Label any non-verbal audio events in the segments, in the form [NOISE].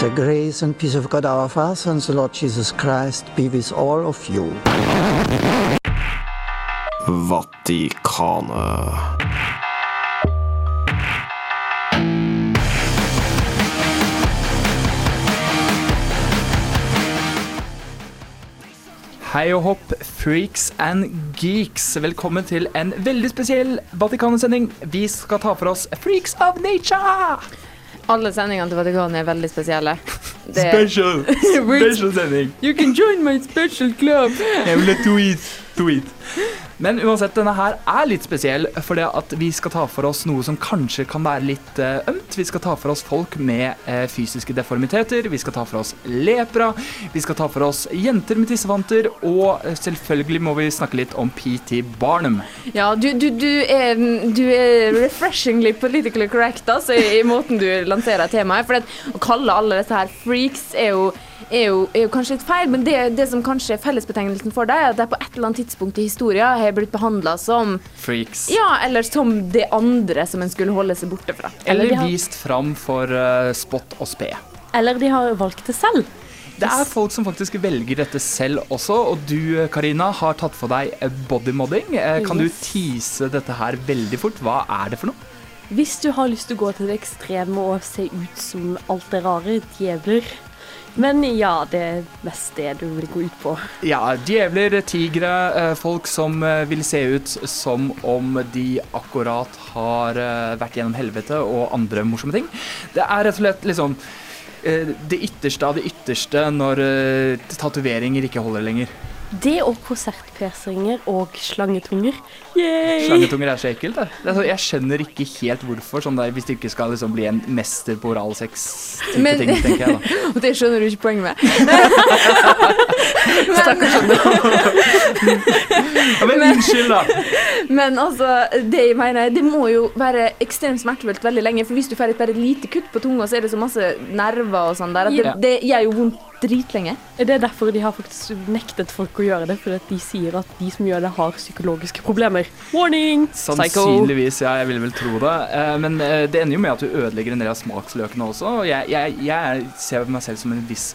The grace and peace of God our Father and the Lord Jesus Christ be with all of you. Vatikanet. Hei og hopp, freaks and geeks. Velkommen til en veldig spesiell Vatikanet-sending. Vi skal ta for oss Freaks of Nature. Alle sendingene til Vatikanet er veldig spesielle. Det- Special. [LAUGHS] Special sending. You can join my special club. Jeg vil ha tweet. Tweet. Men uansett, denne her er litt spesiell, for det at vi skal ta for oss noe som kanskje kan være litt eh, ømt. Vi skal ta for oss folk med eh, fysiske deformiteter, vi skal ta for oss lepra, vi skal ta for oss jenter med tissevanter, og eh, selvfølgelig må vi snakke litt om PT Barnum. Ja, du, du, du, er, du er refreshingly politically correct altså, i, måten du lanserer temaet. For å kalle alle disse her freaks er jo, er jo, er jo kanskje litt feil, men det, det som kanskje er fellesbetegnelsen for deg, er at det på et eller annet tidspunkt i historien har blitt behandla som Freaks. Ja, eller som det andre som en skulle holde seg borte fra. Eller eller har- vist fram for uh, spott og spe. Eller de har valgt det selv. Det er folk som faktisk velger dette selv også, og du Karina har tatt for deg eh, bodymodding. Eh, Kan du tease dette her veldig fort? Hva er det for noe? Hvis du har lyst til å gå til det ekstreme og se ut som alt det rare, djevler. Men ja, det er mest det du vil gå ut på. Ja, djevler, tigre, eh, folk som eh, vil se ut som om de akkurat har eh, vært gjennom helvete og andre morsomme ting. Det er rett og slett liksom det ytterste av det ytterste når tatoveringer ikke holder lenger. Det og konsertpiercinger og slangetunger. Yay! Slangetunger er så ekkelt. Er så, jeg skjønner ikke helt hvorfor, sånn der, hvis du ikke skal liksom bli en mester på oralsex-type Men- ting, tenker jeg da. [LAUGHS] Og det skjønner du ikke poenget med. [LAUGHS] Ja, men unnskyld, da! Men altså, det jeg mener, det må jo være ekstremt smertefullt veldig lenge. For hvis du får et bare lite kutt på tunga, så er det så masse nerver og sånn der. At det, det gjør jo vondt dritlenge. Det er derfor de har faktisk nektet folk å gjøre det, fordi de sier at de som gjør det, har psykologiske problemer. Warning! Psycho! Sannsynligvis, ja, jeg vil vel tro det. Eh, Men eh, det ender jo med at du ødelegger en del av smaksløkene også. Jeg, jeg, jeg ser meg selv som en viss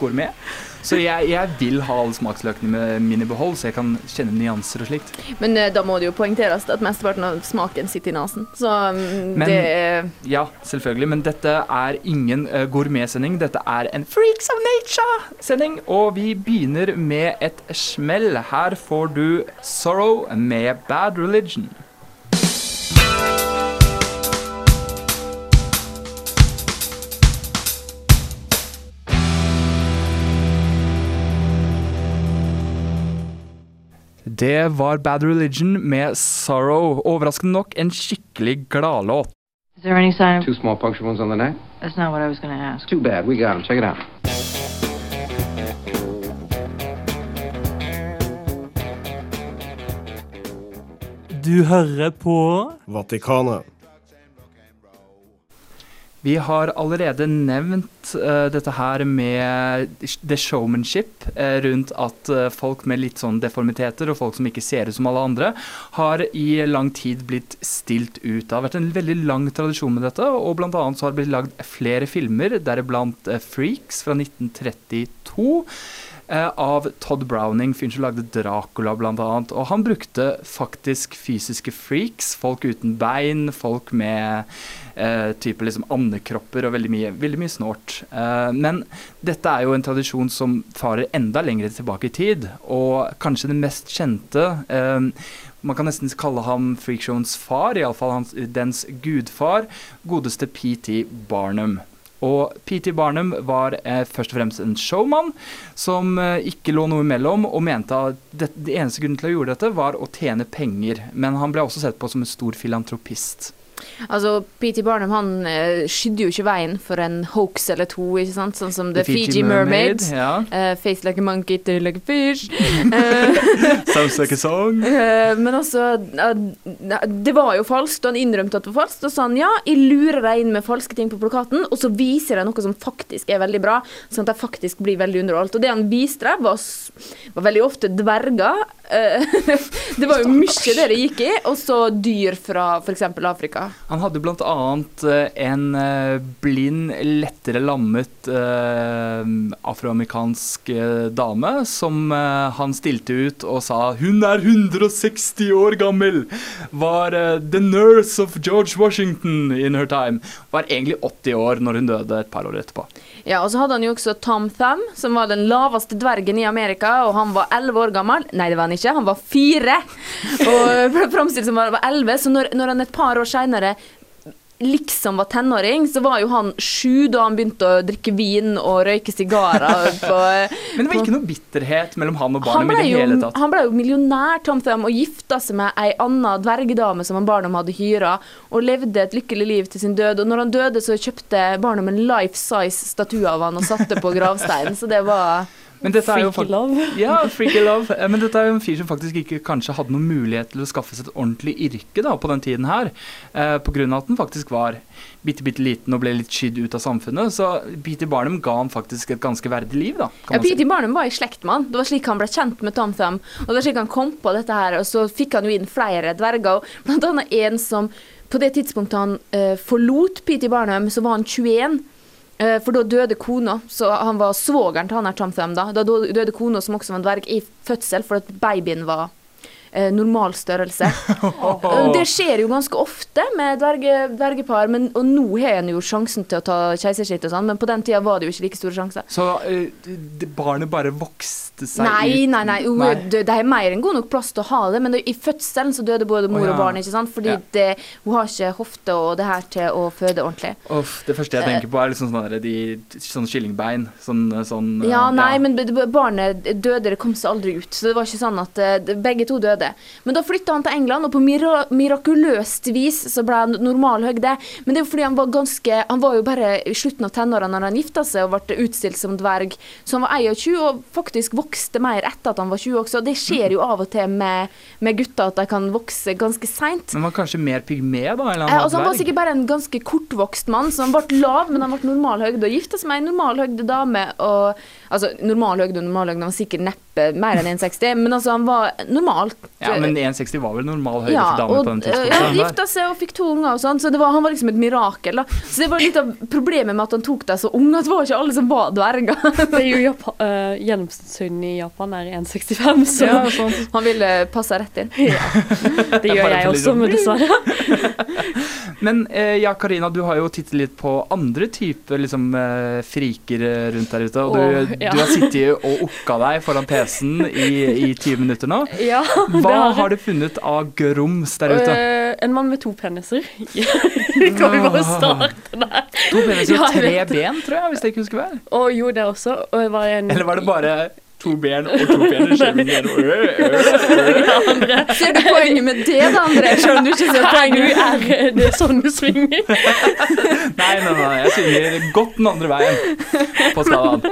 gourmet. Så jeg, jeg vil ha alle smaksløkene mine i behold, så jeg kan kjenne nyanser og slikt. Men eh, da må det jo poengteres at mesteparten av smaken sitter i nesen. Så mm, Men- det er Ja, selvfølgelig, men dette er ingen uh, gourmetsending. Dette er en Freaks of Nature-sending, og vi begynner med et smell. Her får du Sorrow med Bad Religion. Det var Bad Religion med Sorrow. Overraskende nok en skikkelig gladlåt. Is there any sign of... Two small puncture wounds on the neck. That's not what I was going to ask. Too bad. We got him. Check it out. Du hører på Vatikanet. Vi har allerede nevnt uh, dette her med the showmanship uh, rundt at uh, folk med litt sånn deformiteter og folk som ikke ser ut som alle andre, har i lang tid blitt stilt ut. Det har vært en veldig lang tradisjon med dette, og annet så har det blitt lagd flere filmer, deriblant Freaks fra 1932. eh, Av Todd Browning, fyren som lagde Dracula bl.a. Og han brukte faktisk fysiske freaks. Folk uten bein, folk med eh, type liksom andekropper og veldig mye, veldig mye snort. Eh, men dette er jo en tradisjon som farer enda lenger tilbake i tid, og kanskje den mest kjente eh, man kan nesten kalle ham freakshowens far, iallfall dens gudfar, godeste PT Barnum. Og PT Barnum var eh, først og fremst en showman som eh, ikke lå noe imellom, og mente at det, det eneste grunnen til å gjøre dette, var å tjene penger. Men han ble også sett på som en stor filantropist. Altså, P.T. Barnum han eh, skydde jo ikke veien for en hoax eller to, ikke sant? Sånn som The, Fiji, Mermaid. Ja. uh, face like a monkey, tail like a fish. [LAUGHS] Eh, Sounds like a song. Uh, [LAUGHS] men altså, uh, det var jo falskt, og han innrømte at det var falskt. Og sa han ja, jeg lurer deg inn med falske ting på plakaten, og så viser jeg noe som faktisk er veldig bra, sånn at jeg faktisk blir veldig underholdt. Og det han viste deg, var, var veldig ofte dverger [LAUGHS] Det var jo mye det det gikk i. Og så dyr fra f.eks. Afrika. Han hadde blant annet eh, en eh, blind, lettere lammet eh, afroamerikansk eh, dame som eh, han stilte ut og sa 'Hun er 160 år gammel'. Var eh, 'the nurse of George Washington in her time'. Var egentlig 80 år når hun døde et par år etterpå. Ja, Og så hadde han jo også Tom Thumb, som var den laveste dvergen i Amerika. Og han var elleve år gammel. Nei, det var han ikke, han var fire! Og [LAUGHS] ble framstilt som han var elleve. Så når, når han et par år seinere liksom var tenåring, så var jo han sju da han begynte å drikke vin og røyke sigarer. [LAUGHS] På, Men det var ikke noe bitterhet mellom han og han Barnum i det hele tatt. han ble jo millionær, Tom Thumb, og gifta seg med ei anna dvergedame som han Barnum hadde hyra, og levde et lykkelig liv til sin død. Og når han døde, så kjøpte Barnum en life size statue av han og satte på gravsteinen, så det var Men dette er jo Freaky love. Ja, freaky love. Eh, Men dette er jo en fyr som faktisk ikke kanskje hadde noen mulighet til å skaffe seg et ordentlig yrke da, på den tiden her. Eh, av at han faktisk var bitte, bitte liten og ble litt skydd ut av samfunnet. Så Peter Barnum ga han faktisk et ganske verdig liv, da. Ja, man si. Barnum var i slekt med han. Det var slik han ble kjent med Tom Thumb. Og det var slik han kom på dette her, og så fikk han jo inn flere dverger. Blant annet en som På det tidspunktet han eh, forlot P.T. Barnum, så var han 21. eh, for da døde kona, så han var svogeren til han her Thumb. Da Da døde kona, som også var dverg, i fødsel, for at babyen var eh, normal størrelse. [LAUGHS] Det skjer jo ganske ofte med dverge, dvergepar, men, og nå har en jo sjansen til å ta keisersnitt og sånn, men på den tida var det jo ikke like store sjanser. Så eh, barnet bare vokste seg Nei, ut nei, nei. jo, Nei. Det, det er mer enn god nok plass til å ha det, men det, i fødselen så døde både mor oh, ja. og barn, ikke sant? Fordi Ja. det, hun har ikke hofte og det her til å føde ordentlig. Uff, det første jeg tenker på, er liksom sånne, de, sånne kyllingbein. Sånn, sånn eh, Ja, nei, men b- b- barnet døde, det kom seg aldri ut. Så det var ikke sånn at eh, begge to døde. Men da flytta han til England, og på mira mirakuløst vis så ble han normalhøgde. Men det er jo fordi han var ganske Han var jo bare i slutten av tenårene når han gifta seg og ble utstilt som dverg. Så han var 21 og faktisk vokste mer etter at han var 20 også. Det skjer jo av og til med, med gutter at de kan vokse ganske seint. Men var kanskje mer pygme, da? Eller Eh, han altså, han var sikkert bare en ganske kortvokst mann, så han ble lav, men han ble normal høgde. Og gifta seg med en normal høgde dame. Og, altså, normal høgde og normal høgde, han var sikkert neppe mer enn 1,60, men altså, han var normalt. Ja, men 1,60 var vel normal høyde Ja, for damer og, på den tidspunktet? ja, han gifta seg og fikk to unger og sånn, så det var, han var liksom et mirakel. da. Så det var litt av problemet med at han tok dem så unge, at det var ikke alle som var dverger. Det er jo Japan, uh, Gjennomsnittshøyden i Japan er 1,65, så Ja, sånn. Han ville passe rett inn. det gjør jeg også, men dessverre. Men eh, ja, Karina, du har jo tittet litt på andre typer liksom, eh, friker eh, rundt der ute. Og du, ja. du har sittet og okka deg foran PC-en i, i ti minutter nå. [LAUGHS] Ja, Hva har, har du funnet av grums der ute? Uh, en mann med to peniser. [LAUGHS] kan vi bare starte der? To peniser Ja, og jeg tre ben, tror jeg, hvis jeg ikke husker feil. Og jo, det også. Og var en Eller var det bare to ben og to penis? Ser du poenget med det, da, André? Skjønner du ikke poenget. er det sånn du svinger. Nei, nei, nei, jeg svinger godt den andre veien på skalaen.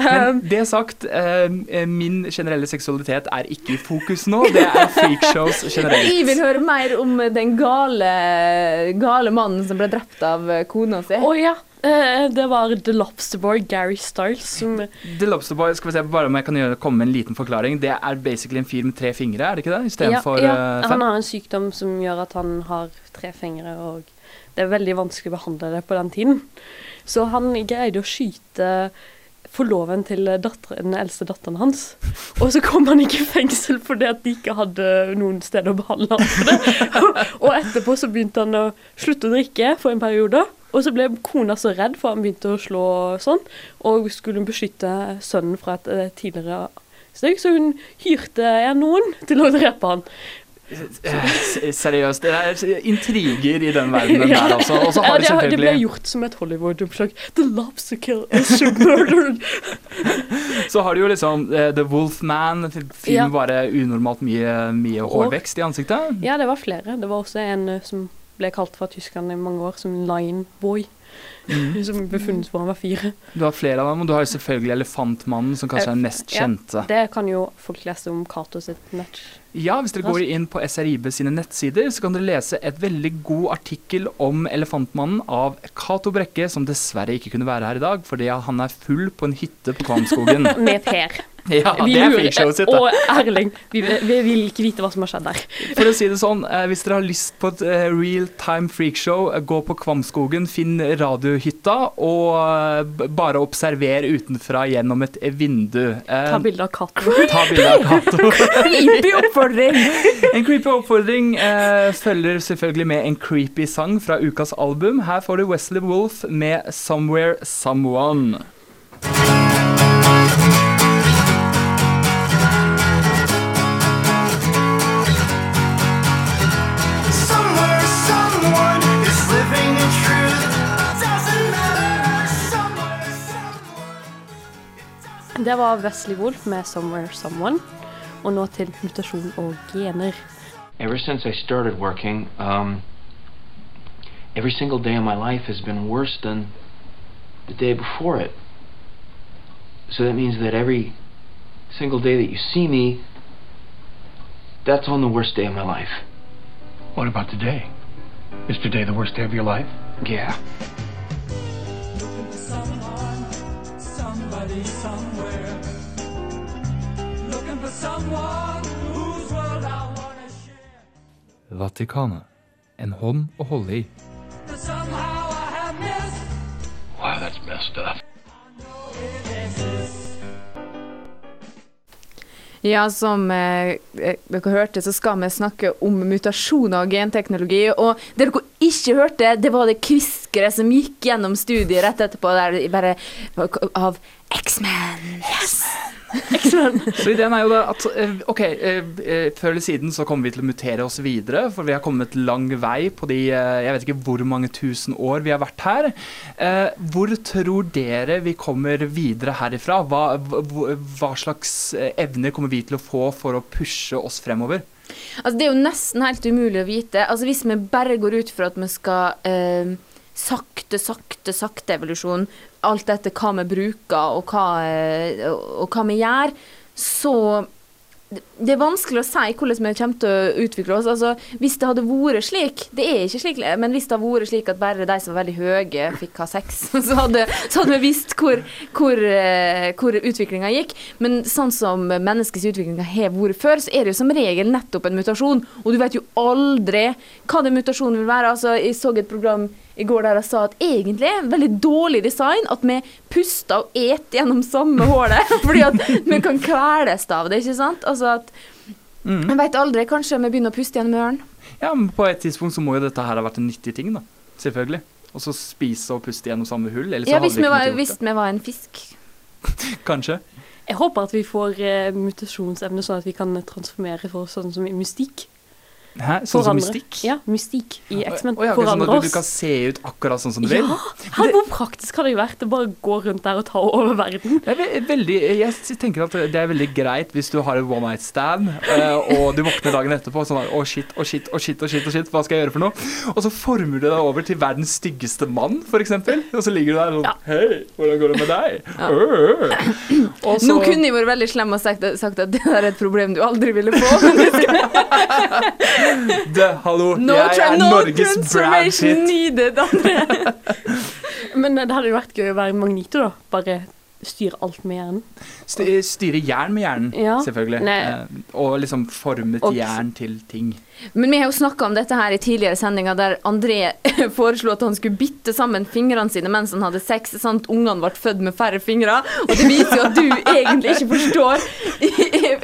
Men det sagt, eh, min generelle seksualitet er ikke i fokus nå. Det er freakshows generelt. Vi vil høre mer om den gale, gale mannen som ble drept av kona si. Å ja. Eh, det var The Lobster Boy, Gary Styles, som The Lobster Boy, skal vi se bare om jeg kan gjøre, komme med en liten forklaring. Det er basically en fyr med tre fingre, er det ikke det? ja, Istedenfor ja, eh, Han har en sykdom som gjør at han har tre fingre, og det er veldig vanskelig å behandle det på den tiden. Så han greide å skyte forloven til datter, den eldste datteren hans. Og så kom han ikke i fengsel fordi at de ikke hadde noen sted å behandle ham for det. [LAUGHS] Og etterpå så begynte han å slutte å drikke for en periode. Og så ble kona så redd, for han begynte å slå sånn, og skulle beskytte sønnen fra et eh, tidligere steg, så hun hyrte en noen til å drepe han. Eh, Seriøst, det er intriger i den [LAUGHS] verdenen Ja. der, altså. Og så Ja, har de det, det ble gjort som et Hollywood-oppslag. The lobster kill is murdered. [LAUGHS] Så har du jo liksom uh, The Wolfman. Film Ja. bare unormalt mye, mye hårvekst i ansiktet. Ja, det var flere. Det var også en uh, som ble kalt fra tyskerne i mange år som Lion Boy. Mm. [LAUGHS] Som ble funnet hvor han var fire. Du har flere av dem, og du har jo selvfølgelig Elefantmannen, som kanskje er den mest Ja. Det kan jo folk lese om Cato sitt match. Ja, hvis dere går inn på SRIB sine nettsider, så kan dere lese et veldig god artikkel om Elefantmannen av Cato Brekke, som dessverre ikke kunne være her i dag, fordi han er full på en hytte på Kvamskogen. [LAUGHS] Med Per. [LAUGHS] Ja, Vi det er lurer- freakshowet sitt. Og Erling. Vi, vi vil ikke vite hva som har skjedd der. For å si det sånn, eh, hvis dere har lyst på et eh, real time freakshow, eh, gå på Kvamskogen, finn radiohytta, og bare observer utenfra gjennom et vindu. Ta bilde av katten. ta bilde av Cato. [LAUGHS] Creepy oppfordring! En creepy oppfordring eh, følger selvfølgelig med en creepy sang fra ukas album. Her får du Wesley Wolf med 'Somewhere Someone'. Det var Wesley Wolf med 'Somewhere Someone'. Og nå til mutasjon og gener. Ever since I started working, um, every single day of my life has been worse than the day before it. So that means that every single day that you see me, that's on the worst day of my life. What about today? Is today the worst day of your life? Yeah. Somebody somewhere. Vatikanet. En hånd å holde i. Wow, that's messed up. Ja, som eh, eh, dere hørte, så skal vi snakke om mutasjoner og genteknologi. Og det dere ikke hørte, det var det kviskeret som gikk gjennom studiet rett etterpå, der bare av X-Men. Yes! Så ideen er jo da at eh, ok, eh, eh, før eller siden så kommer vi til å mutere oss videre, for vi har kommet lang vei på de jeg vet ikke hvor mange tusen år vi har vært her. Hvor tror dere vi kommer videre herifra? Hva, hva, slags evner kommer vi til å få for å pushe oss fremover? Altså, det er jo nesten helt umulig å vite. Altså, hvis vi bare går ut for at vi skal eh, sakte, sakte, sakte evolusjon, alt etter hva vi bruker og hva, eh, og hva vi gjør, så det er vanskelig å si hvordan vi kommer til å utvikle oss. Altså, hvis det hadde vært slik, det er ikke slik, men hvis det hadde vært slik at bare de som var veldig høye, fikk ha sex, [LAUGHS] så hadde, så hadde vi visst hvor, hvor, eh, hvor utviklinga gikk. Men sånn som menneskets utvikling har vært før, så er det jo som regel nettopp en mutasjon. Og du vet jo aldri hva den mutasjonen vil være. Altså, jeg så et program i går der jeg sa at egentlig er det veldig dårlig design at vi puster og et gjennom samme hullet, [LAUGHS] fordi at vi kan kveles av det, ikke sant? Altså at Mm. Jeg veit aldri, kanskje vi begynner å puste gjennom ørene. Ja, men På et tidspunkt så må jo dette her ha vært en nyttig ting, da. Selvfølgelig. Og så spise og puste gjennom samme hull. Eller så Ja, hvis vi vi, ikke var, hvis vi var en fisk. [LAUGHS] Kanskje. Jeg håper at vi får uh, mutasjonsevne, sånn at vi kan transformere for sånn som i mystikk. Hæ? Sånn som mystikk? Ja, mystikk i X-Men. Oh, ja, sånn at du, du kan se ut akkurat sånn som du vil? Ja, her, hvor praktisk hadde det vært? Det bare gå rundt der og ta over verden. Det er veldig, jeg tenker at det er veldig greit hvis du har en one night stand, eh, og du våkner dagen etterpå og sånn Å, shit, å, shit, å, shit, å, shit, å, shit, hva skal jeg gjøre for noe? Og så former du deg over til verdens styggeste mann, eksempel. Og så ligger du der sånn Ja. Hei, hvordan går det med deg? Øh. Og så- Nå kunne jeg vært veldig slem og sagt, sagt at det er et problem du aldri ville få. [LAUGHS] Det hallo, no, jeg er no Norges Brad Pitt. needed, [LAUGHS] Men eh, det hadde jo vært gøy å være Magnito, da. Bare styre alt med hjernen. Styre jern med hjernen, Ja. selvfølgelig. Nei. Eh, og liksom formet Og- jern til ting. Men vi har jo snakka om dette her i tidligere sendinger, der André [LAUGHS] foreslo at han skulle bitte sammen fingrene sine mens han hadde sex, sånn at ungene ble født med færre fingre. Og det viser jo at du [LAUGHS] egentlig ikke forstår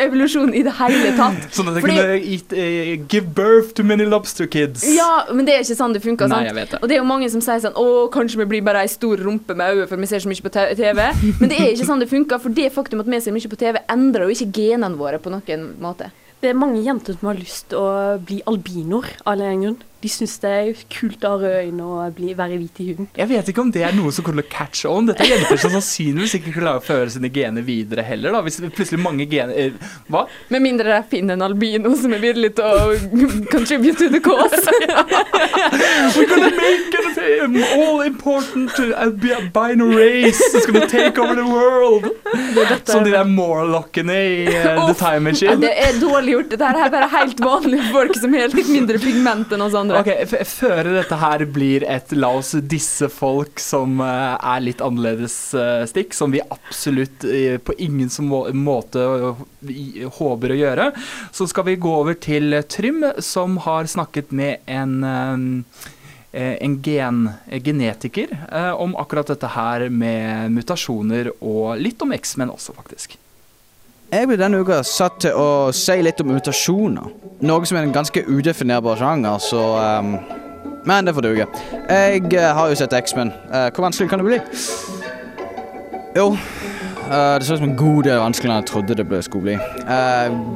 evolusjon i det hele tatt. [LAUGHS] Sånn at jeg Fordi- kunne eat, uh, give birth to many lobster kids. Ja, men det er ikke sånn det funker. Nei, sant? det. Og det er jo mange som sier sånn Å, kanskje vi blir bare ei stor rumpe med øyne, for vi ser så mye på TV. Men det er ikke sånn det funker, for det faktum at vi ser mye på TV, endrer jo ikke genene våre på noen måte. Det er mange jenter som har lyst til å bli albinoer av en grunn. De syns det er kult å ha røde øyne og bli, være hvit i huden. Jeg vet ikke om det er noe som kommer til å catch on. Dette er jenter som sannsynligvis ikke klarer å føre sine gener videre heller. da. Hvis det plutselig mange gener eh, Hva? Med mindre jeg finner en albino som er villig til å contribute to the cause. [LAUGHS] We're gonna make it all important to albino race is gonna take over the world. Som de der Morlockene i uh, The Time Ja, Machine. det er dårlig gjort. Dette her er bare helt vanlige folk som har litt mindre pigment enn oss andre. Ok, f Før dette her blir et la oss disse folk som uh, er litt annerledes eh, stikk, som vi absolutt uh, på ingen som må måte håper å gjøre, så skal vi gå over til Trym, som har snakket med en en gen, genetiker om akkurat dette her med mutasjoner, og litt om X-Men også, faktisk. Jeg ble denne uka satt til å si litt om mutasjoner. Noe som er en ganske udefinerbar sjanger, så um, Men det får duge. Jeg uh, har jo sett X-Men. Uh, hvor vanskelig kan det bli? Jo, uh, det så ut som en god del vanskeligere enn jeg trodde det skulle bli.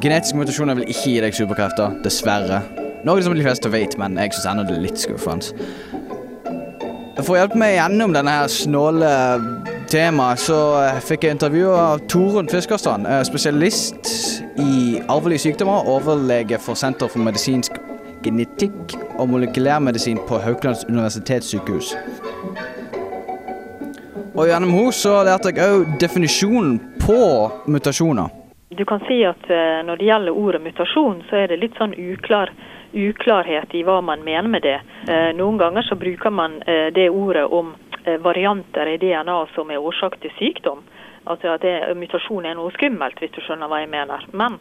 Genetiske mutasjoner vil ikke gi deg superkrefter, dessverre. Noe som de fleste vet, men jeg syns ennå det er litt skuffende. For å hjelpe meg gjennom denne her snåle temaet, så eh, fikk jeg intervju av Torunn Fiskerstrand, eh, spesialist i arvelige sykdommer, overlege for Senter for medisinsk genetikk og molekylærmedisin på Haukelands universitetssykehus. Og gjennom henne så lærte jeg òg definisjonen på mutasjoner. Du kan si at eh, når det gjelder ordet mutasjon, så er det litt sånn uklar, uklarhet i hva man mener med det. Noen ganger så bruker man det ordet om varianter i DNA som er årsak til sykdom. Altså at det, mutasjon er noe skummelt, hvis du skjønner hva jeg mener. Men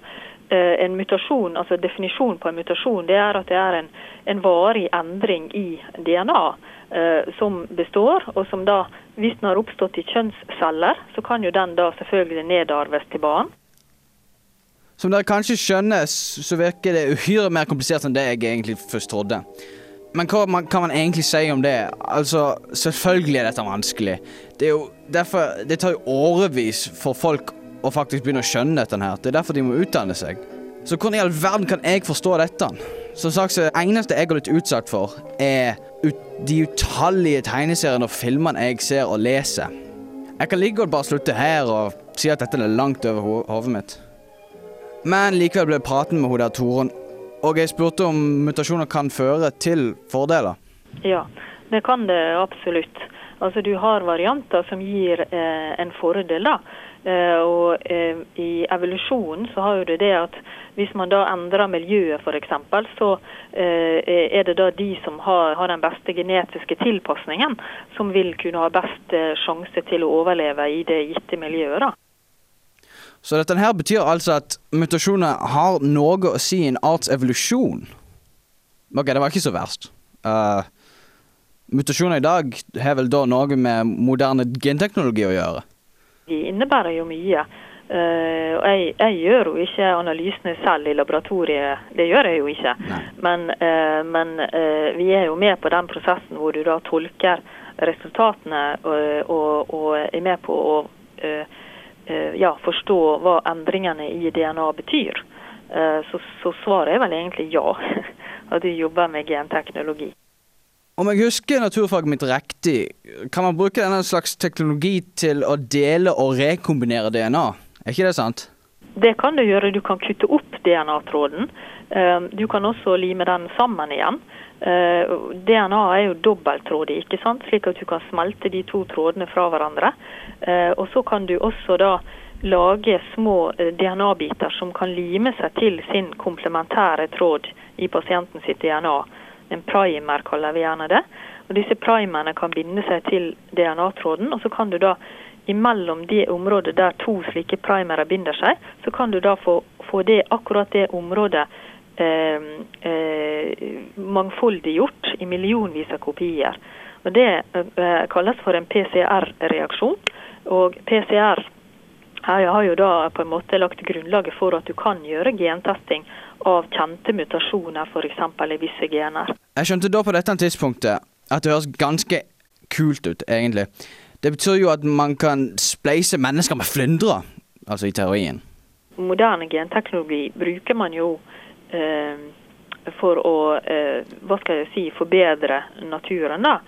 eh, en mutasjon, altså definisjonen på en mutasjon, det er at det er en, en varig endring i DNA eh, som består, og som da, hvis den har oppstått i kjønnsceller, så kan jo den da selvfølgelig nedarves til barn. Som dere kanskje skjønner, så virker det uhyre mer komplisert enn det jeg egentlig først trodde. Men hva man, kan man egentlig si om det? Altså, selvfølgelig er dette vanskelig. Det er jo derfor Det tar jo årevis for folk å faktisk begynne å skjønne dette her. Det er derfor de må utdanne seg. Så hvordan i all verden kan jeg forstå dette? Som sagt, så det eneste jeg har blitt utsatt for, er ut, de utallige tegneseriene og filmene jeg ser og leser. Jeg kan like godt bare slutte her og si at dette er langt over ho hodet mitt. Men likevel ble praten med hun der Torunn, og jeg spurte om mutasjoner kan føre til fordeler. Ja, det kan det absolutt. Altså Du har varianter som gir eh, en fordel. da. Eh, og eh, I evolusjonen så har det det at hvis man da endrer miljøet f.eks., så eh, er det da de som har, har den beste genetiske tilpasningen, som vil kunne ha best eh, sjanse til å overleve i det gitte miljøet. da. Så dette her betyr altså at mutasjoner har noe å si i en arts evolusjon. Ok, det var ikke så verst. Uh, mutasjoner i dag har vel da noe med moderne genteknologi å gjøre. De innebærer jo mye. Uh, og jeg, jeg gjør jo ikke analysene selv i laboratoriet, det gjør jeg jo ikke. Men, uh, men uh, vi er jo med på den prosessen hvor du da tolker resultatene og, og, og er med på å eh, ja, forstå hva endringene i DNA betyr. Eh, så, så svaret er vel egentlig ja. [LAUGHS] At du jobber med genteknologi. Om jeg husker naturfaget mitt riktig, kan man bruke denne slags teknologi til å dele og rekombinere DNA? Er ikke det sant? Det kan du gjøre. Du kan kutte opp DNA-tråden. Eh, Du kan også lime den sammen igjen. Eh, DNA er jo dobbelttrådig, ikke sant? slik at du kan smelte de to trådene fra hverandre. Eh, Og så kan du også da lage små eh, DNA-biter som kan lime seg til sin komplementære tråd i pasienten sitt DNA. En primer kaller vi gjerne det. Og Disse primerne kan binde seg til DNA-tråden, og så kan du da imellom det området der to slike primere binder seg, så kan du da få, få det, akkurat det området mangfoldiggjort i millionvis av kopier. Og Det eh, kalles for en PCR-reaksjon. Og PCR her har jo da på en måte lagt grunnlaget for at du kan gjøre gentesting av kjente mutasjoner, f.eks. i visse gener. Jeg skjønte da på dette tidspunktet at det høres ganske kult ut, egentlig. Det betyr jo at man kan spleise mennesker med flyndre, altså i teorien. Moderne genteknologi bruker man jo eh, for å eh, hva skal jeg si, forbedre naturen. da.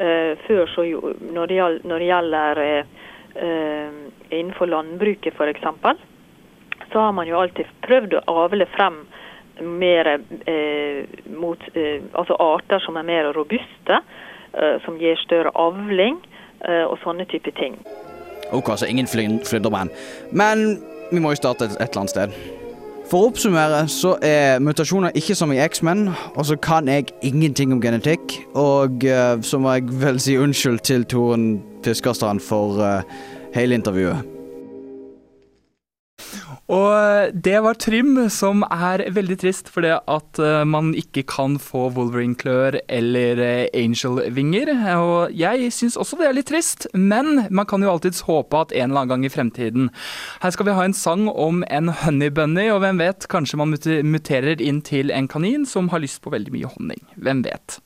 Eh, før så når det, gjelder eh, eh, innenfor landbruket f.eks., så har man jo alltid prøvd å avle frem mer eh, mot eh, altså arter som er mer robuste. eh, som gir større avling eh, og sånne type ting. Ok, så ingen fly- Men vi må jo starte et eller annet sted. For å oppsummere så er mutasjoner ikke som i X-Men, og så kan jeg ingenting om genetikk. Og eh, så må jeg vel si unnskyld til Toren Fiskerstrand for uh, hele intervjuet. Og det var Trym, som er veldig trist for det at eh, man ikke kan få Wolverine-klør eller eh, Angel-vinger. Og jeg syns også det er litt trist, men man kan jo alltids håpe at en eller annen gang i fremtiden Her skal vi ha en sang om en honey bunny, og hvem vet, kanskje man muterer inn til en kanin som har lyst på veldig mye honning. Hvem vet?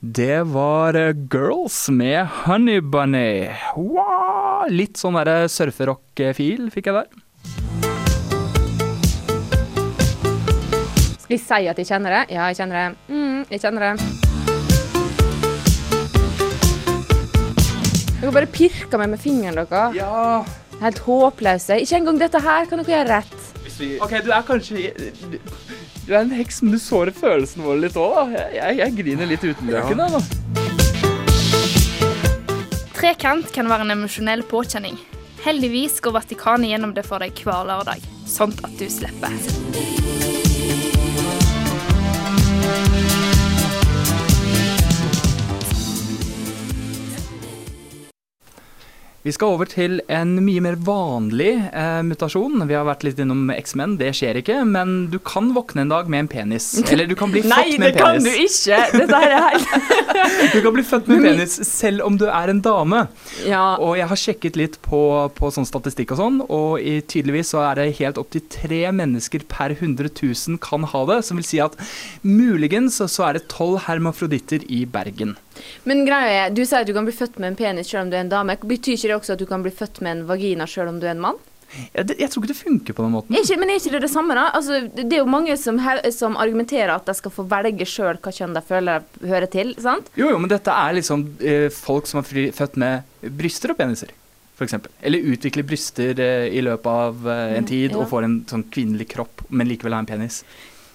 Det var eh, Girls med Honey Bunny. Wow! Litt sånn surferock-fil fikk jeg der. Skal jeg si at jeg kjenner det? Ja, jeg kjenner det. Mm, jeg kjenner det. Dere bare pirker meg med fingeren deres. Ja. Helt håpløse. Ikke engang dette her kan dere gjøre rett. Ok, du er kanskje Du er en heks, men du sårer følelsene våre litt òg, da. Jeg, jeg, jeg griner litt uten løken, jeg, da. Trekant kan være en emosjonell påkjenning. Heldigvis går Vatikanet gjennom det for deg hver lørdag, sånn at du slipper. Vi skal over til en mye mer vanlig eh, mutasjon. Vi har vært litt innom X-Men, det skjer ikke. Men du kan våkne en dag med en penis. [LAUGHS] Eller du kan bli Nei, født med det en kan penis. du ikke. Dette her er helt [LAUGHS] Du kan bli født med en [LAUGHS] penis selv om du er en dame. Ja. Og jeg har sjekket litt på, på sånn statistikk og sånn, og i, tydeligvis så er det helt opptil tre mennesker per 100 000 kan ha det. Som vil si at muligens så er det tolv hermafroditter i Bergen. Men greia er, du sier at du kan bli født med en penis selv om du er en dame. Betyr ikke det også at du kan bli født med en vagina selv om du er en mann? Jeg, jeg tror ikke det funker på den måten. Ikke, men er ikke det det samme, da? Altså, det er jo mange som, som argumenterer at de skal få velge sjøl hva kjønn de føler de hører til. sant? Jo, jo, men dette er liksom eh, folk som er født med bryster og peniser, eksempel. Eller utvikler bryster eh, i løpet av eh, en Mm, tid ja. og får en sånn kvinnelig kropp, men likevel har en penis.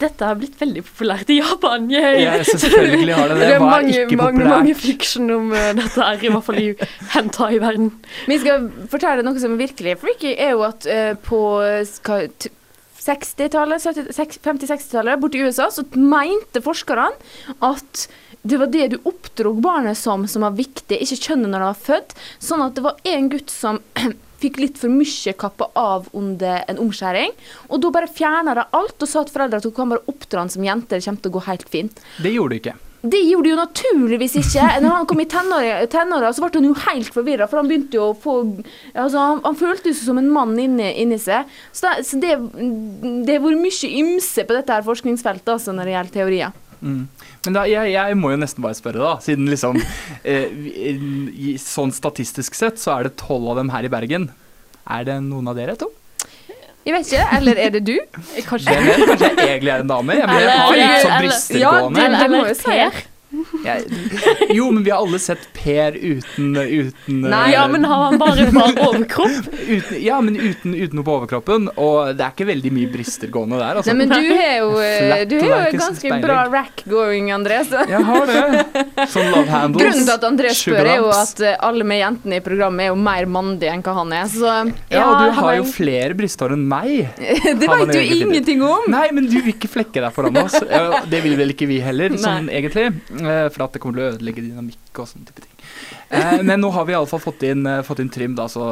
Dette har blitt veldig populært i Japan. Yay. Ja, selvfølgelig har det det. [LAUGHS] det er Hva er mange, ikke mange, populært? mange fiction om uh, dette her, i hvert fall i hentai-verden. Men jeg skal fortelle noe som er virkelig freaky, er jo at uh, på hva, 60-tallet, 50-60-tallet, borti USA, så mente forskerne at det var det du oppdrog barnet som som var viktig, ikke kjønnet når det var født. Sånn at det var en gutt som [CLEARS THROAT] fikk litt for mye kappa av under en omskjæring. Og da bare fjerna de alt og sa til foreldra at hun kan bare oppdra han som jente, det kommer til å gå helt fint. Det gjorde du ikke. Det gjorde de jo naturligvis ikke. [LAUGHS] Når han kom i tenåra så ble han jo helt forvirra, for han begynte jo å få altså, han, han følte seg som en mann inni, inni seg. Så, det, så det, det har vært mye ymse på dette her forskningsfeltet altså, når det gjelder teorier. Mm. Men da, jeg, jeg må jo nesten bare spørre, da. Siden liksom [LAUGHS] eh, Sånn statistisk sett så er det tolv av dem her i Bergen. Er det noen av dere to? Jeg vet ikke. Eller er det du? Kanskje. Hvem vet? Kanskje jeg egentlig er en dame? Jeg, men jeg har litt sånn bryster Ja, det, det må jo si. Jeg, jo, men vi har alle sett Per uten, uten Nei, eh, Ja, men har han bare bar overkropp? [LAUGHS] uten, Ja, men uten, uten noe på overkroppen. Og det er ikke veldig mye brister gående der, altså. Nei, men du har jo, eh, du har jo like ganske bra rack going, André. Så. [LAUGHS] Jeg har det. Sånn love handles. Grunnen til at André spør, er jo at eh, alle med jentene i programmet er jo mer mandige enn hva han er. Så Ja, og du har jo flere brysthår enn meg. [LAUGHS] Det veit vet du ingenting om. Nei, men du vil ikke flekke deg foran oss. Det vil vel ikke vi heller, sånn egentlig. Eh, For at det kommer til å ødelegge dynamikk og sånne type ting. Eh, Men nå har vi iallfall fått inn, eh, fått inn trim, da, så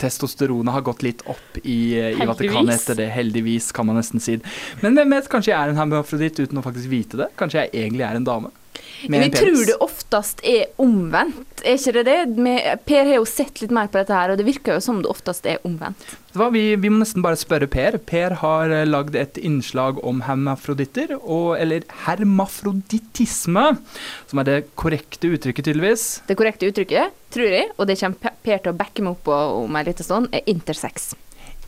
testosteronet har gått litt opp i, i. Vatikanet etter det. Heldigvis, kan man nesten si. Men hvem vet, kanskje jeg er en hermafroditt uten å faktisk vite det? Kanskje jeg egentlig er en dame? Med Vi tror det oftest er omvendt, er ikke det det? Per har jo sett litt mer på dette her, og det virker jo som det oftest er omvendt. Hva, vi, vi må nesten bare spørre Per. Per har eh, lagd et innslag om hermafroditter, og, eller hermafrodittisme, som er det korrekte uttrykket, tydeligvis. Det korrekte uttrykket, tror jeg, og det kommer Per til å backe meg opp på om en liten stund, er intersex.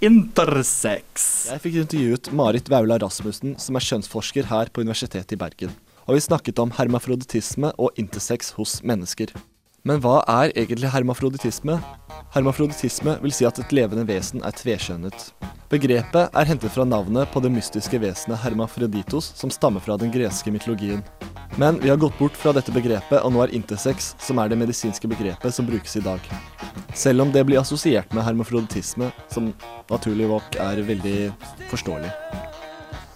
Intersex. Jeg fikk intervjuet Marit Vaula Rasmussen, som er kjønnsforsker her på Universitetet i Bergen. Og vi snakket om hermafroditisme og intersex hos mennesker. Men hva er egentlig hermafroditisme? Hermafroditisme vil si at et levende vesen er tveskjønnet. Begrepet er hentet fra navnet på det mystiske vesenet hermafroditos, som stammer fra den greske mytologien. Men vi har gått bort fra dette begrepet, og nå er intersex, som er det medisinske begrepet som brukes i dag. Selv om det blir assosiert med hermafroditisme, som naturlig nok er veldig forståelig.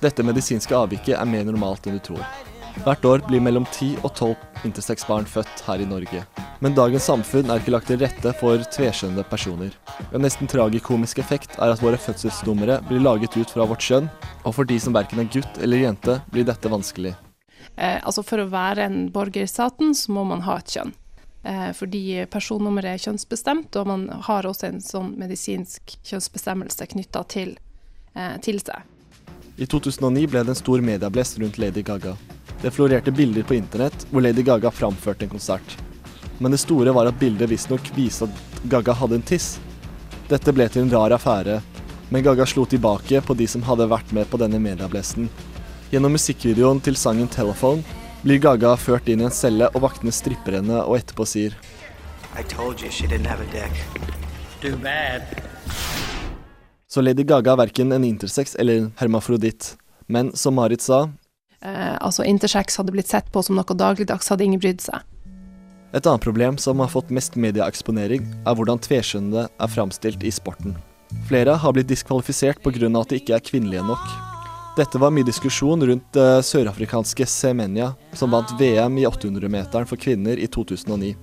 Dette medisinske avviket er mer normalt enn du tror. Hvert år blir mellom 10 og 12 intersex-barn født her i Norge. Men dagens samfunn er ikke lagt til rette for tveskjønnede personer. En nesten tragikomisk effekt er at våre fødselsnumre blir laget ut fra vårt kjønn, og for de som verken er gutt eller jente, blir dette vanskelig. Eh, altså For å være en borger i staten, så må man ha et kjønn. Eh, fordi personnummeret er kjønnsbestemt, og man har også en sånn medisinsk kjønnsbestemmelse knytta til, eh, til seg. I 2009 ble det en stor medieblest rundt Lady Gaga. Det florerte bilder på internett hvor Lady Gaga framførte en konsert. Men det store var at bildet visstnok viste at Gaga hadde en tiss. Dette ble til en rar affære, men Gaga slo tilbake på de som hadde vært med på denne medieblesten. Gjennom musikkvideoen til sangen 'Telephone' blir Gaga ført inn i en celle, og vaktene stripper henne og etterpå sier I told you she didn't have a dick. Too bad. Så Lady Gaga er verken en intersex eller en hermafroditt. Men som Marit sa, Eh, altså Intersex hadde blitt sett på som noe dagligdags, hadde ingen brydd seg. et annet problem som har fått mest medieeksponering, er hvordan tveskjønnede er framstilt i sporten. Flere har blitt diskvalifisert pga. at de ikke er kvinnelige nok. Dette var mye diskusjon rundt det sørafrikanske Semenya, som vant VM i 800-meteren for kvinner i 2009.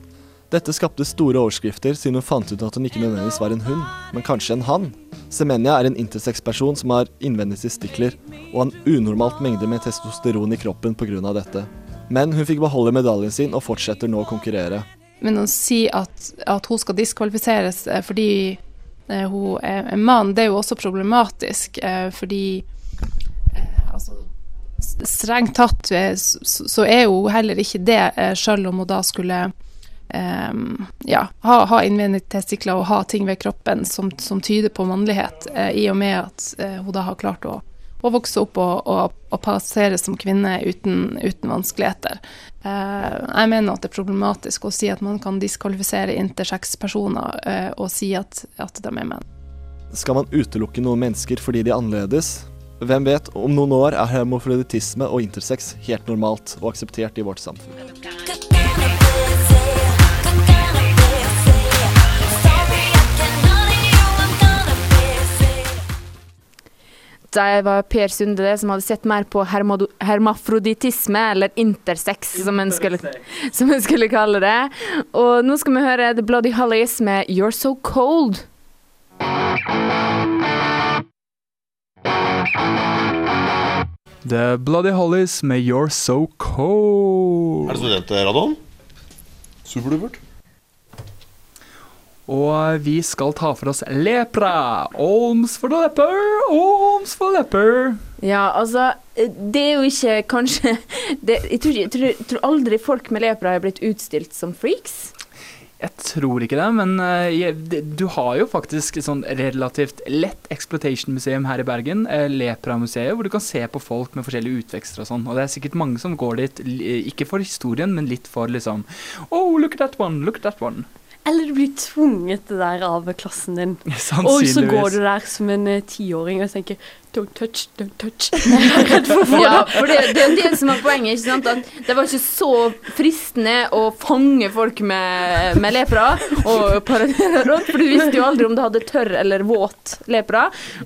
Dette skapte store overskrifter, siden hun fant ut at hun ikke nødvendigvis var en hund, men kanskje en hann. Semenya er en intersex-person som har innvendige testikler, og en unormalt mengde med testosteron i kroppen pga. dette. Men hun fikk beholde medaljen sin og fortsetter nå å konkurrere. Men å si at, at hun skal diskvalifiseres eh, fordi eh, hun er en mann, det er jo også problematisk, eh, fordi altså, Strengt tatt så, er hun heller ikke det, sjøl om hun da skulle eh, ja, ha, ha innvendige testikler og ha ting ved kroppen som, som tyder på mannlighet, eh, i og med at eh, hun da har klart å, å vokse opp og, og, og passere som kvinne uten, uten vanskeligheter. Eh, jeg mener at det er problematisk å si at man kan diskvalifisere intersex-personer eh, og si at, at de er menn. Skal man utelukke noen mennesker fordi de er annerledes? Hvem vet, om noen år er homofiletisme og intersex helt normalt og akseptert i vårt samfunn. Det var Per Sunde det, som hadde sett mer på hermafroditisme, eller intersex, som en, skulle, som en skulle kalle det. Og nå skal vi høre The Bloody Hollies med You're So Cold. The Bloody Hollies med You're So Cold. Er det studentradioen? Superdupert. Og vi skal ta for oss lepra. Olms for lepper, olms for lepper. Ja, altså Det er jo ikke kanskje [LAUGHS] det, jeg, tror, jeg, tror, jeg tror aldri folk med lepra har blitt utstilt som freaks. Jeg tror ikke det, men eh, jeg, det- du har jo faktisk et sånn relativt lett exploitation-museum her i Bergen, Lepramuseet, Lepra-museet, hvor du kan se på folk med forskjellige utvekster og sånn. Og det er sikkert mange som går dit, ikke for historien, men litt for liksom Oh, look at that one, look at that one. Eller du blir tvunget det der av klassen din. [LAUGHS] Og så går du der som en eh, tiåring og tenker Don't touch, don't touch. [LAUGHS] For Ja, for det, det er det som er poenget. ikke sant? At det var ikke så fristende å fange folk med, med lepra og paradere rundt, for du visste jo aldri om du hadde tørr eller våt lepra.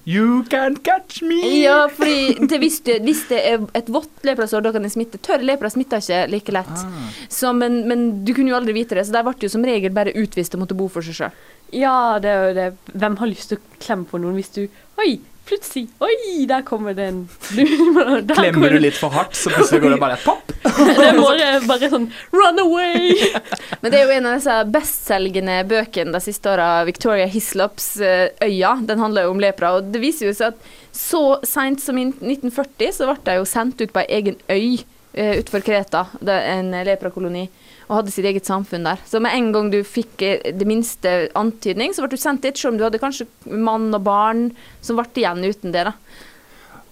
You can catch me! Ja, fordi det visste, hvis det er et vått leprasår, da kan det smitte. Tørr lepra smitter ikke like lett. Så, men, men du kunne jo aldri vite det, så der ble du som regel bare utvist og måtte bo for seg sjøl. Ja, det er jo det. Hvem har lyst til å klemme på noen hvis du Oi, plutselig Oi, der kommer det en [LAUGHS] der Klemmer du litt for hardt, så plutselig går det bare pop. [LAUGHS] Det er bare, bare sånn Run away! [LAUGHS] Men det er jo en av disse bestselgende bøkene de siste åra, Victoria Hislops eh, 'Øya'. Den handler jo om lepra. Og det viser jo seg at så seint som i 1940 så ble de jo sendt ut på ei egen øy uh, utenfor Kreta, det er en leprakoloni, og hadde sitt eget samfunn der. Så med en gang du fikk eh, det minste antydning, så ble du sendt dit, selv om du hadde kanskje mann og barn som ble igjen uten det. da.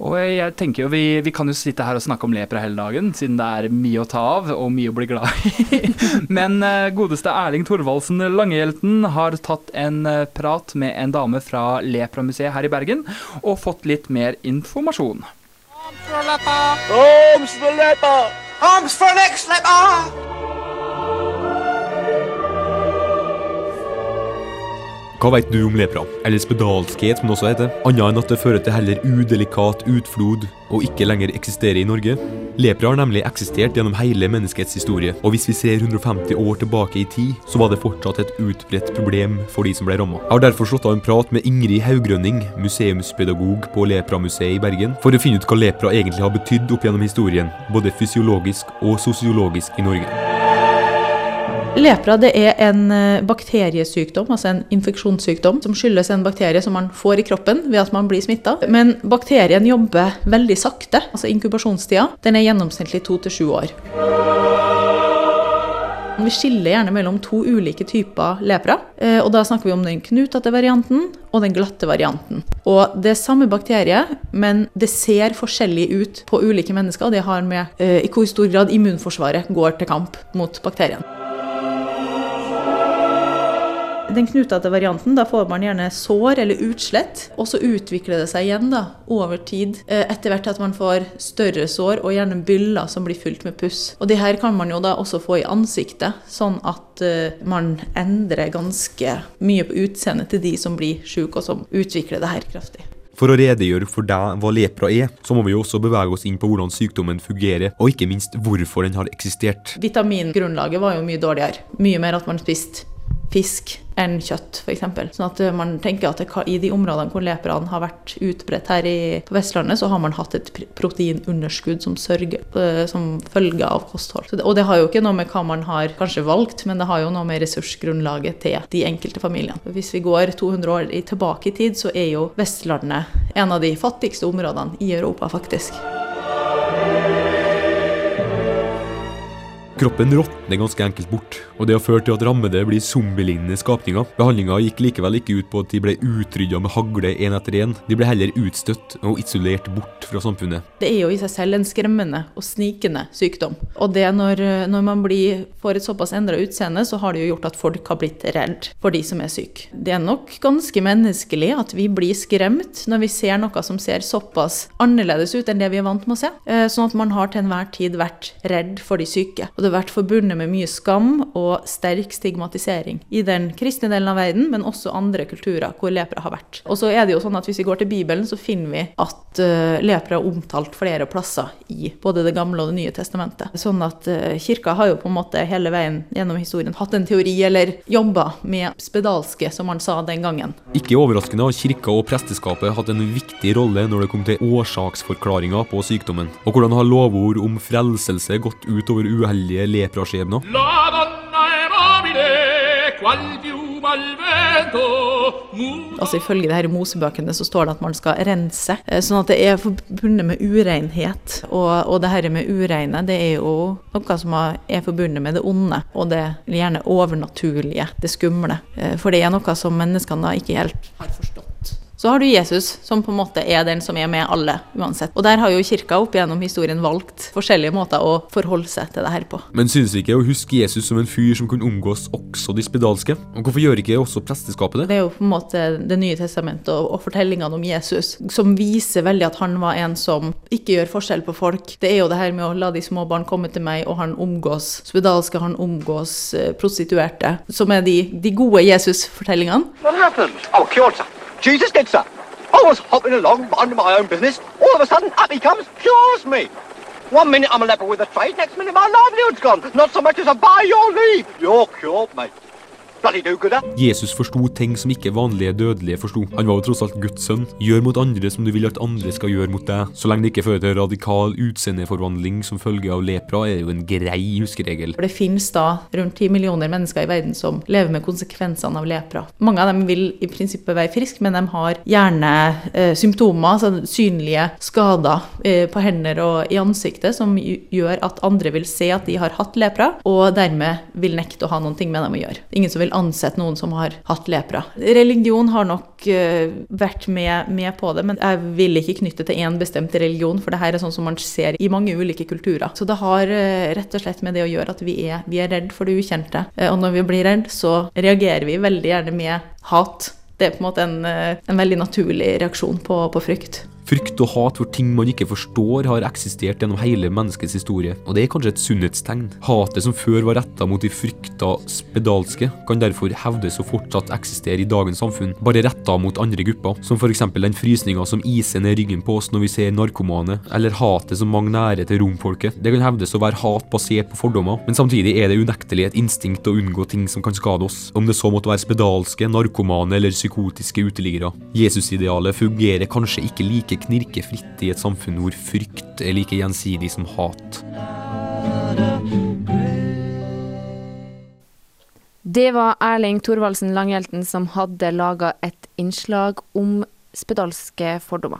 Og jeg tenker jo vi, vi kan jo sitte her og snakke om lepra hele dagen, siden det er mye å ta av og mye å bli glad i. [LAUGHS] Men eh, godeste Erling Thorvaldsen Langehjelten har tatt en eh, prat med en dame fra Lepramuseet her i Bergen, og fått litt mer informasjon. Arms for leper! Arms for next leper! Hva vet du om lepra, eller spedalskhet som det også heter, annet enn at det fører til heller udelikat utflod og ikke lenger eksisterer i Norge? Lepra har nemlig eksistert gjennom hele menneskets historie, og hvis vi ser 150 år tilbake i tid, så var det fortsatt et utbredt problem for de som ble ramma. Jeg har derfor slått av en prat med Ingrid Haugrønning, museumspedagog på Lepramuseet i Bergen, for å finne ut hva lepra egentlig har betydd opp gjennom historien, både fysiologisk og sosiologisk i Norge. Lepra er en eh, bakteriesykdom, altså en infeksjonssykdom, som skyldes en bakterie som man får i kroppen ved at man blir smitta. Men bakterien jobber veldig sakte. altså Inkubasjonstida den er gjennomsnittlig to til sju år. Vi skiller gjerne mellom to ulike typer lepra. eh, og Da snakker vi om den knutete varianten og den glatte varianten. Og Det er samme bakterie, men det ser forskjellig ut på ulike mennesker. og Det har med eh, i hvor stor grad immunforsvaret går til kamp mot bakterien. Den knutete varianten, da får man gjerne sår eller utslett, og så utvikler det seg igjen da, over tid. eh, Etter hvert at man får større sår og gjerne byller som blir fylt med puss. Og det her kan man jo da også få i ansiktet, sånn at eh, man endrer ganske mye på utseendet til de som blir syke og som utvikler det her kraftig. For å redegjøre for deg hva lepra er, så må vi jo også bevege oss inn på hvordan sykdommen fungerer, og ikke minst hvorfor den har eksistert. Vitamingrunnlaget var jo mye dårligere. Mye mer at man spiste fisk enn kjøtt, f.eks. Sånn at eh, man tenker at i de områdene hvor leperne har vært utbredt her i, på Vestlandet, så har man hatt et proteinunderskudd som, sørger, eh, som følge av kosthold. Det, og det har jo ikke noe med hva man har kanskje valgt, men det har jo noe med ressursgrunnlaget til de enkelte familiene. Hvis vi går 200 år tilbake i tid, så er jo Vestlandet en av de fattigste områdene i Europa, faktisk. Kroppen råtner ganske enkelt bort, og det har ført til at rammede blir zombielignende skapninger. Behandlinga gikk likevel ikke ut på at de ble utrydda med hagle én etter én, de ble heller utstøtt og isolert bort fra samfunnet. Det er jo i seg selv en skremmende og snikende sykdom. Og det når, når man blir, får et såpass endra utseende, så har det jo gjort at folk har blitt redd for de som er syke. Det er nok ganske menneskelig at vi blir skremt når vi ser noe som ser såpass annerledes ut enn det vi er vant med å se. Eh, Sånn at man har til enhver tid vært redd for de syke. Og det vært forbundet med mye skam og sterk stigmatisering i den kristne delen av verden, men også andre kulturer hvor lepra har vært. Og så er det jo sånn at hvis vi går til Bibelen, så finner vi at uh, lepra er omtalt flere plasser i både Det gamle og Det nye testamentet. Sånn at eh, kirka har jo på en måte hele veien gjennom historien hatt en teori, eller jobba med spedalske, som man sa den gangen. Ikke overraskende har kirka og presteskapet hatt en viktig rolle når det kom til årsaksforklaringa på sykdommen. Og hvordan har lovord om frelselse gått utover uheldige lepraskjebner? La donna è mobile, qual al vento, Altså Ifølge det her i Mosebøkene så står det at man skal rense, eh, sånn at det er forbundet med urenhet. Og, og det her med ureine, det er jo noe som er forbundet med det onde, og det gjerne overnaturlige, det skumle. Eh, For det er noe som menneskene da ikke helt har forstått. Så har du Jesus, som på en måte er den som er med alle, uansett. Og der har jo kirka opp gjennom historien valgt forskjellige måter å forholde seg til det her på. Men synes ikke å huske Jesus som en fyr som kunne omgås også de spedalske? Og hvorfor gjør ikke også presteskapet det? Det er jo på en måte Det nye testamentet og, og fortellingene om Jesus som viser veldig at han var en som ikke gjør forskjell på folk. Det er jo det her med å la de små barn komme til meg, og han omgås spedalske, han omgås eh, prostituerte, som er de, de gode Jesus-fortellingene. What happened? Oh, sir. Jesus did, sir. I was hopping along, minding my own business. All of a sudden, up he comes, cures me. One minute I'm a leper with a trade, next minute my livelihood's gone. Not so much as a by your leave. You're cured, mate. Jesus forsto ting som ikke vanlige dødelige forsto. Han var jo tross alt Guds sønn. Gjør mot andre som du vil at andre skal gjøre mot deg. Så lenge det ikke fører til radikal utseendeforvandling som følge av lepra, er det jo en grei huskeregel. For det finnes da rundt 10 millioner mennesker i verden som lever med konsekvensene av lepra. Mange av dem vil i prinsippet være friske, men de har gjerne eh, symptomer, altså synlige skader eh, på hender og i ansiktet, som gjør at andre vil se at de har hatt lepra, og dermed vil nekte å ha noen ting med dem å gjøre. Ingen som vil ansett noen som har hatt lepra. Religion har nok uh, vært med, med på det, men jeg vil ikke knytte til én bestemt religion, for det her er sånn som man ser i mange ulike kulturer. Så det har uh, rett og slett med det å gjøre at vi er, vi er redd for det ukjente. Uh, Og når vi blir redd, så reagerer vi veldig gjerne med hat. Det er på en måte en, en veldig naturlig reaksjon på, på frykt. Frykt og hat for ting man ikke forstår, har eksistert gjennom hele menneskets historie, og det er kanskje et sunnhetstegn. Hatet som før var retta mot de frykta spedalske, kan derfor hevdes å fortsatt eksistere i dagens samfunn, bare retta mot andre grupper, som f.eks. den frysninga som iser ned ryggen på oss når vi ser narkomane, eller hatet som mange nære til romfolket. Det kan hevdes å være hat basert på fordommer, men samtidig er det unektelig et instinkt å unngå ting som kan skade oss, om det så måtte være spedalske, narkomane eller psykotiske uteliggere. Jesusidealet fungerer kanskje ikke like knirkefritt i et samfunn hvor frykt er like gjensidig som hat. Det var Erling Thorvaldsen Langhjelten som hadde laga et innslag om spedalske fordommer.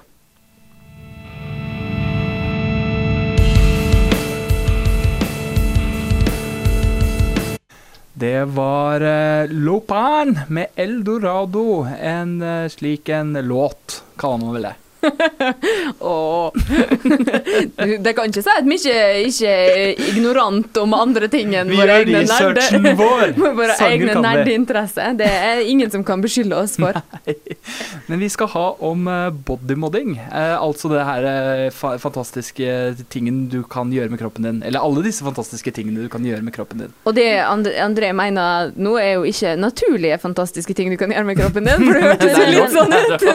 Det var uh, Lopan med Eldorado. En eh, slik en låt, kaller man vel det. [LAUGHS] Du, Det kan ikke si at vi ikke, ikke er ignorant om andre ting enn våre egne nerder. nerde- vår. [LAUGHS] våre egne nerdeinteresser. Det er ingen som kan beskylde oss for. [LAUGHS] Men vi skal ha om eh, bodymodding. Eh, altså det her eh, fa fantastiske tingen du kan gjøre med kroppen din. Eller alle disse fantastiske tingene du kan gjøre med kroppen din. Og det André mener nå er jo ikke naturlige, fantastiske ting du kan gjøre med kroppen din, for det hørtes litt sånn ut.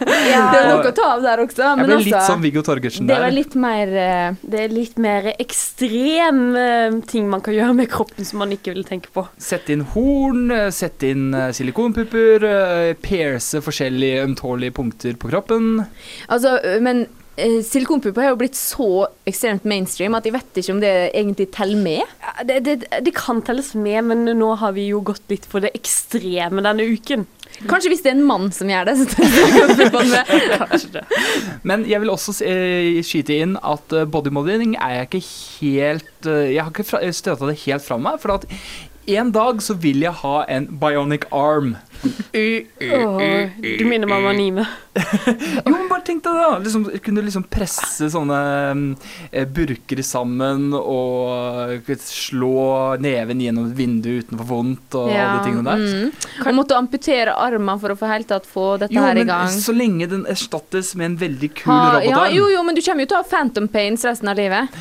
Det er noe å ta av der også. Jeg ble litt altså, sånn Viggo Torgersen Det der. var litt mer eh, Det er litt mer ekstrem eh, ting man kan gjøre med kroppen som man ikke vil tenke på. Sette inn horn, eh, sette inn silikonpupper, pierce forskjellige ømtålige punkter på kroppen. Altså, men silikonpupper har jo blitt så ekstremt mainstream at jeg vet ikke om det egentlig teller med. Det, det, det kan telles med, men nå har vi jo gått litt for det ekstreme denne uken. Kanskje hvis det er en mann som gjør det, så. [LAUGHS] Kanskje det. Men jeg vil også eh, skyte inn at eh, bodymodeling er jeg ikke helt eh, Jeg har ikke støta det helt fra meg. For at en dag så vil jeg ha en bionic arm. oh, du minner meg om anime. [LAUGHS] Jo, men bare tenk deg det, da. Liksom, kunne liksom presse sånne eh, burker sammen og slå neven gjennom et vindu uten å få vondt og alle de tingene der. Mm. Og måtte amputere armen for å få helt tatt få dette Jo, her i gang. så lenge den erstattes med en veldig kul Ha, ja, robotarm. jo, jo, men du kommer jo til å ha phantom pains resten av livet.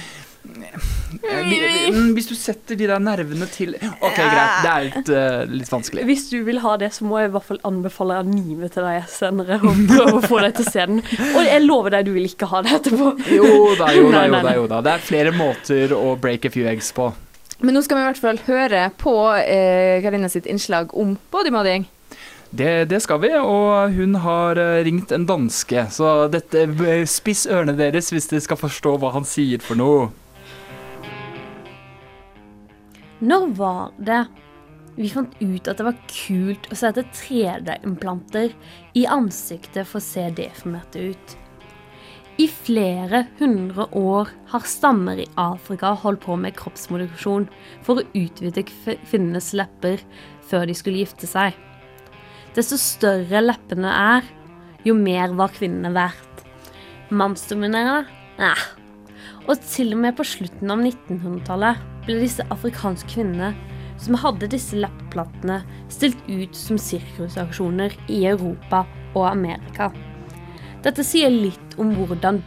[LAUGHS] Hvis du setter de der nervene til OK, greit. Det er litt, uh, litt vanskelig. Hvis du vil ha det, så må jeg i hvert fall anbefale anime til deg senere. Og prøve å få deg til scenen. Og jeg lover deg, du vil ikke ha det etterpå. Jo da, jo da, jo da. jo da Det er flere måter å break a few eggs på. Men nå skal vi i hvert fall høre på eh, Karina sitt innslag om bodymodding. Det, det skal vi, og hun har eh, ringt en danske, så dette eh, spiss ørene deres hvis dere skal forstå hva han sier for noe. Når var det vi fant ut at det var kult å sette 3D-implanter i ansiktet for å se deformerte ut? I flere hundre år har stammer i Afrika holdt på med kroppsmodifikasjon for å utvide kv- kvinnenes lepper før de skulle gifte seg. Desto større leppene er, jo mer var kvinnene verdt. Mannsdominerende? Nei. Og til og med på slutten av 1900-tallet ble disse afrikanske kvinnene som hadde disse leppeplatene, stilt ut som sirkusaksjoner i Europa og Amerika. Dette sier litt om hvordan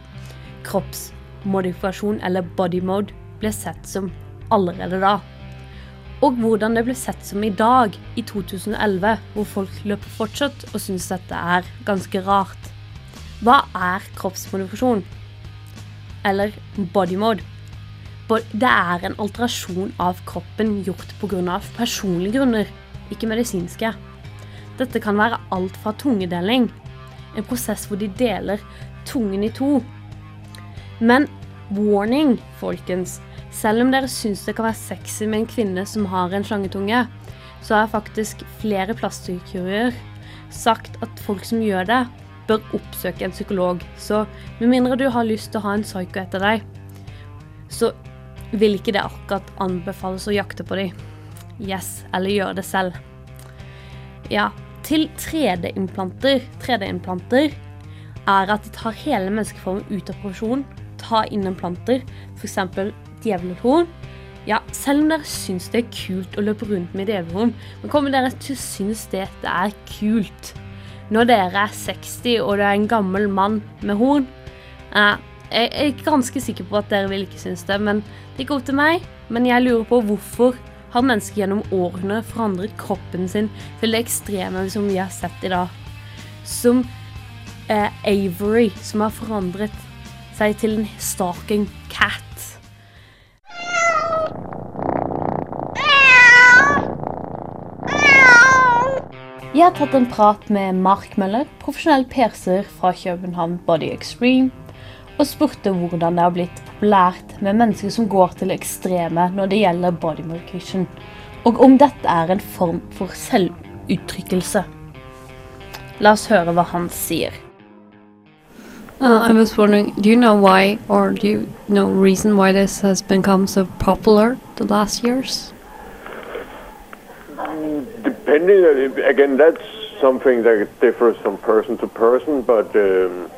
kroppsmodifikasjon, eller body mode, ble sett som allerede da. Og hvordan det ble sett som i dag, i 2011, hvor folk løper fortsatt og syns dette er ganske rart. Hva er kroppsmodifikasjon? Eller body mode? Bo- Det er en alterasjon av kroppen gjort pga. personlige grunner, ikke medisinske. Dette kan være alt fra tungedeling, en prosess hvor de deler tungen i to. Men warning, folkens. Selv om dere syns det kan være sexy med en kvinne som har en slangetunge, så har faktisk flere plastikkirurger sagt at folk som gjør det, bør oppsøke en psykolog. Så med mindre du har lyst til å ha en psyko etter deg, så vil ikke det akkurat anbefales å jakte på dem. Yes, eller gjøre det selv. Ja, til 3D-implanter 3D-implanter er at de tar hele menneskeformen ut av profesjon, tar inn implanter, f.eks. djevelhorn. Ja, selv om dere syns det er kult å løpe rundt med djevelhorn, men kommer dere til å synes det er kult når dere er 60 og det er en gammel mann med horn? Eh, jeg er ganske sikker på at dere vil ikke synes det, men det ikke opp til meg. Men jeg lurer på hvorfor har mennesker gjennom årene forandret kroppen sin til det ekstreme som vi har sett i dag? Som eh, Avery, som har forandret seg til en stalking cat. Jeg har tatt en prat med Mark Møller, profesjonell perser fra København Body Extreme, og spurte hvordan det har blitt populært med mennesker som går til det ekstreme når det gjelder body modification, og om dette er en form for selvuttrykkelse. La oss høre hva han sier. Uh, I was wondering, do you know why, or do you know reason why this has become so popular the last years? Depending, again, that's something that differs from person to person, but um,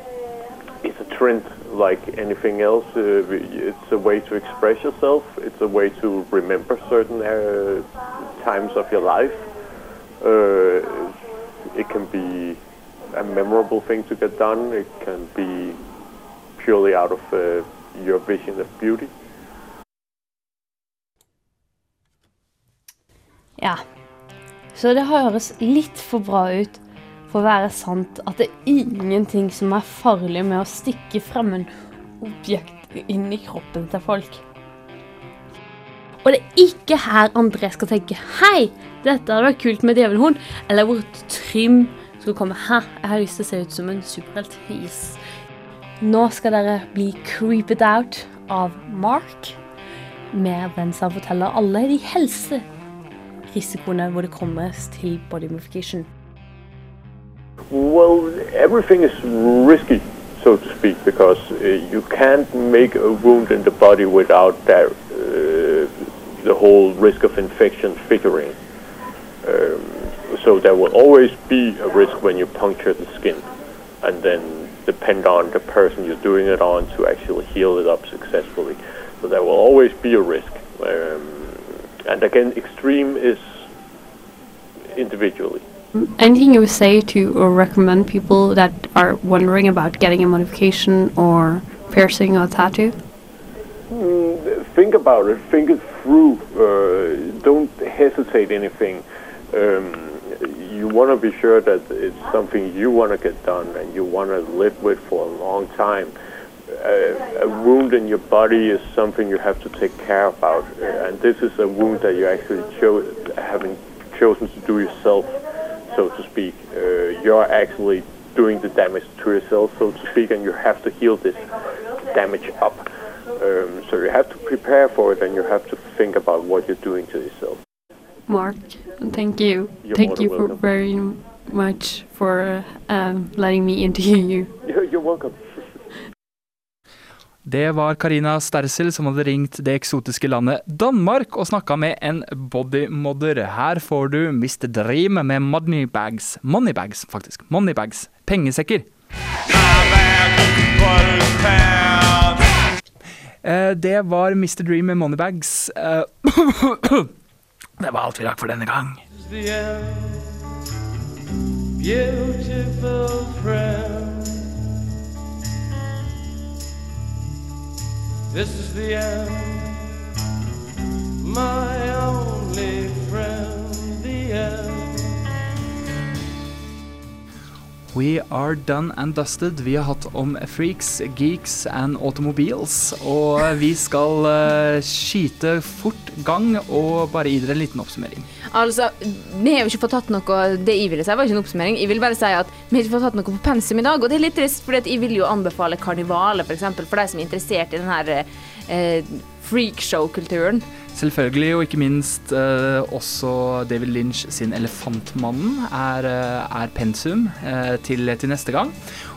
it's a trend like anything else. Uh, it's a way to express yourself. It's a way to remember certain uh, times of your life. Uh, it can be a memorable thing to get done. It can be purely out of uh, your vision of beauty. Ja, så det høres litt for bra ut for å være sant at det er ingenting som er farlig med å stikke fremmed objekt inn i kroppen til folk. Og det er ikke her André skal tenke Hei, dette hadde vært kult med djevelhorn. Eller hvor Trym skal komme Hæ, jeg har lyst til å se ut som en superhelt. Yes. Nå skal dere bli creeped out av Mark, med den som forteller alle de helserisikoene hvor det kommer til body modification. Well, everything is risky, so to speak, because uh, you can't make a wound in the body without that, uh, the whole risk of infection figuring. Um, so there will always be a risk when you puncture the skin, and then depend on the person you're doing it on to actually heal it up successfully. So there will always be a risk. Um, and again, extreme is individually. Anything you would say to or recommend people that are wondering about getting a modification or piercing or tattoo? Mm, think about it. Think it through. Uh, don't hesitate anything. Um, you want to be sure that it's something you want to get done and you want to live with for a long time. Uh, a wound in your body is something you have to take care about, uh, and this is a wound that you actually cho- haven't chosen to do yourself, so to speak. Uh, you're actually doing the damage to yourself, so to speak, and you have to heal this damage up. Um, so you have to prepare for it, and you have to think about what you're doing to yourself. Mark, thank you. You're thank you for very much for um, letting me interview you. You're, [LAUGHS] you're welcome. Det var Karina Stersel som hadde ringt det eksotiske landet Danmark og snakka med en bodymodder. Her får du Mr. Dream med moneybags. Moneybags, faktisk. Moneybags. Pengesekker. Eh, Det var Mr. Dream med Moneybags. Eh, [COUGHS] Det var alt vi rakk for denne gang. Beautiful friend. This is the end. My only friend, the end. We are done and dusted. Vi har hatt om freaks, geeks and automobiles. Og vi skal uh, skyte fort gang og bare gi dere en liten oppsummering. Altså, vi har jo ikke fått tatt noe Det jeg ville si, var ikke en oppsummering. Jeg vil bare si at vi har ikke fått tatt noe på pensum i dag, og det er litt trist, for jeg vil jo anbefale Karnivale, f.eks., for, for de som er interessert i den her uh, freakshow-kulturen. Selvfølgelig, og ikke minst eh, også David Lynch sin 'Elefantmannen' er, eh, er pensum eh, til, til neste gang.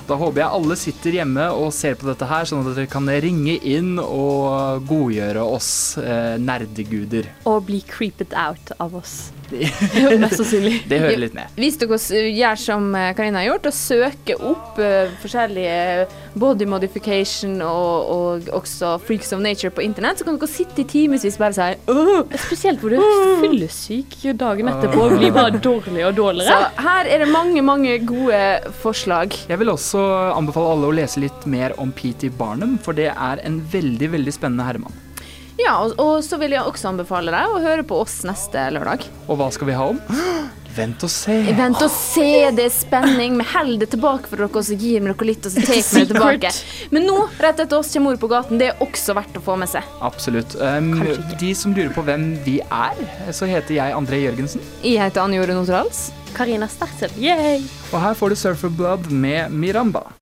Da håper jeg alle sitter hjemme og ser på dette her, sånn at dere kan ringe inn og godgjøre oss eh, nerdeguder. Og bli creeped out av oss. [LAUGHS] Mest sannsynlig. [LAUGHS] Det hører litt med. Hvis dere gjør som eh, Karina har gjort, og søker opp uh, forskjellige body modification og, og også freaks of nature på internett, så kan dere sitte i timevis bare si «Åh!» Spesielt hvor du er fyllesyk dagen etterpå og blir bare [LAUGHS] dårligere og dårligere. Så her er det mange, mange gode forslag. Jeg vil også anbefale alle å lese litt mer om P.T. Barnum, for det er en veldig, veldig spennende herremann. Ja, og, og så vil jeg også anbefale deg å høre på oss neste lørdag. Og hva skal vi ha om? Vent og se. Vent og se, det er spenning. Vi holder det tilbake for dere, og så gir vi dere litt, og så tar vi det tilbake. Men nå, rett etter oss, kommer Ord på gaten. Det er også verdt å få med seg. Absolutt. Um, de som lurer på hvem vi er, så heter jeg André Jørgensen. Jeg heter Anne Jorunn Otrals. Karina Stertsel! Og her får du Surfer Blood med Miramba.